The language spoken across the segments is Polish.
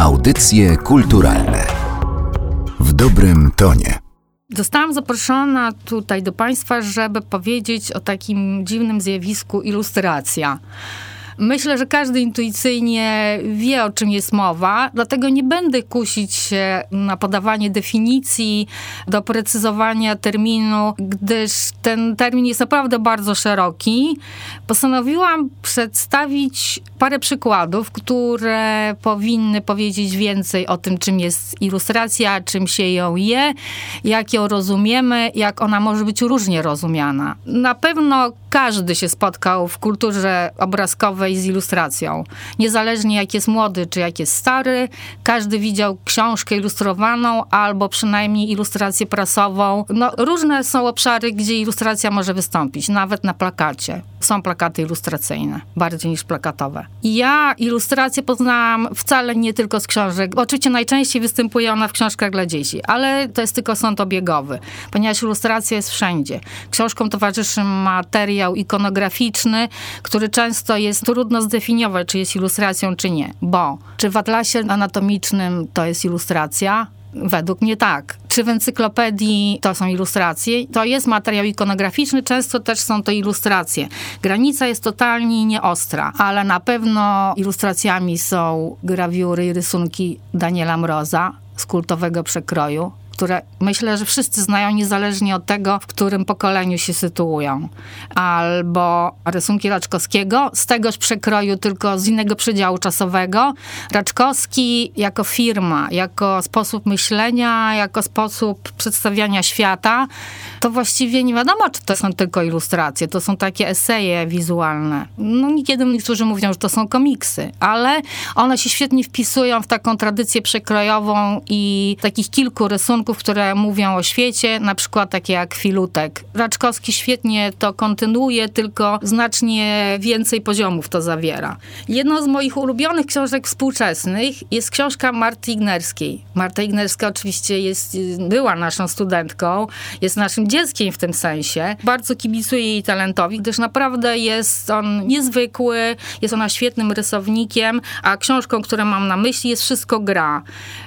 Audycje kulturalne w dobrym tonie. Zostałam zaproszona tutaj do Państwa, żeby powiedzieć o takim dziwnym zjawisku ilustracja. Myślę, że każdy intuicyjnie wie, o czym jest mowa, dlatego nie będę kusić się na podawanie definicji, doprecyzowania terminu, gdyż ten termin jest naprawdę bardzo szeroki. Postanowiłam przedstawić parę przykładów, które powinny powiedzieć więcej o tym, czym jest ilustracja, czym się ją je, jak ją rozumiemy, jak ona może być różnie rozumiana. Na pewno każdy się spotkał w kulturze obrazkowej z ilustracją. Niezależnie jak jest młody czy jak jest stary, każdy widział książkę ilustrowaną albo przynajmniej ilustrację prasową. No, różne są obszary, gdzie ilustracja może wystąpić, nawet na plakacie. Są plakaty ilustracyjne, bardziej niż plakatowe. Ja ilustrację poznałam wcale nie tylko z książek. Oczywiście najczęściej występuje ona w książkach dla dzieci, ale to jest tylko sąd obiegowy, ponieważ ilustracja jest wszędzie. Książkom towarzyszy materiał ikonograficzny, który często jest trudno zdefiniować, czy jest ilustracją, czy nie. Bo czy w atlasie anatomicznym to jest ilustracja? Według mnie tak. Czy w encyklopedii to są ilustracje? To jest materiał ikonograficzny, często też są to ilustracje. Granica jest totalnie nieostra, ale na pewno ilustracjami są grawiury i rysunki Daniela Mroza z kultowego przekroju, które myślę, że wszyscy znają niezależnie od tego, w którym pokoleniu się sytuują. Albo rysunki Raczkowskiego z tegoż przekroju, tylko z innego przedziału czasowego. Raczkowski jako firma, jako sposób myślenia, jako sposób przedstawiania świata, to właściwie nie wiadomo, czy to są tylko ilustracje, to są takie eseje wizualne. No niekiedy niektórzy mówią, że to są komiksy, ale one się świetnie wpisują w taką tradycję przekrojową i takich kilku rysunków, które mówią o świecie, na przykład takie jak Filutek. Raczkowski świetnie to kontynuuje, tylko znacznie więcej poziomów to zawiera. Jedną z moich ulubionych książek współczesnych jest książka Marty Ignerskiej. Marta Ignerska oczywiście jest, była naszą studentką, jest naszym dzieckiem w tym sensie. Bardzo kibicuję jej talentowi, gdyż naprawdę jest on niezwykły, jest ona świetnym rysownikiem, a książką, którą mam na myśli jest Wszystko gra.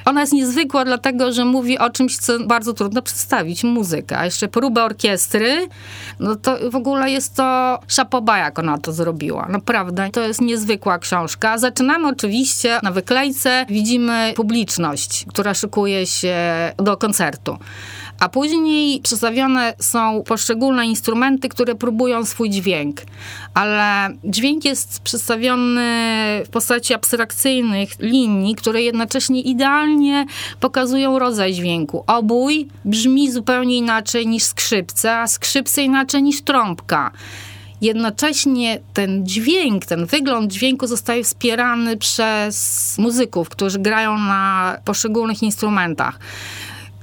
Ona jest niezwykła dlatego, że mówi o czymś, co bardzo trudno przedstawić, muzyka. A jeszcze próba orkiestry, no to w ogóle jest to szapoba, jak ona to zrobiła. Naprawdę, to jest niezwykła książka. Zaczynamy oczywiście na wyklejce, widzimy publiczność, która szykuje się do koncertu a później przedstawione są poszczególne instrumenty, które próbują swój dźwięk. Ale dźwięk jest przedstawiony w postaci abstrakcyjnych linii, które jednocześnie idealnie pokazują rodzaj dźwięku. Obój brzmi zupełnie inaczej niż skrzypce, a skrzypce inaczej niż trąbka jednocześnie ten dźwięk, ten wygląd dźwięku zostaje wspierany przez muzyków, którzy grają na poszczególnych instrumentach.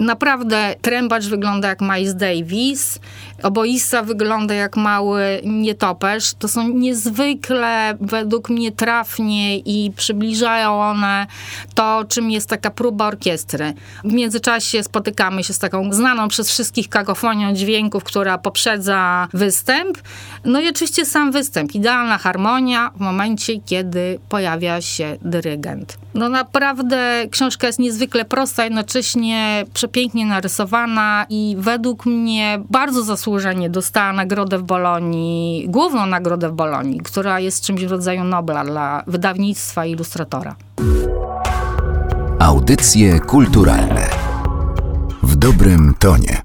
Naprawdę trębacz wygląda jak Miles Davis, oboista wygląda jak mały nietoperz. To są niezwykle według mnie trafnie i przybliżają one to, czym jest taka próba orkiestry. W międzyczasie spotykamy się z taką znaną przez wszystkich kakofonią dźwięków, która poprzedza występ. No i oczywiście sam występ. Idealna harmonia w momencie, kiedy pojawia się dyrygent. No naprawdę książka jest niezwykle prosta, jednocześnie przepięknie narysowana i według mnie bardzo zasłużenie dostała nagrodę w Bolonii, główną nagrodę w Bolonii, która jest czymś w rodzaju Nobla dla wydawnictwa i ilustratora. Audycje kulturalne w dobrym tonie.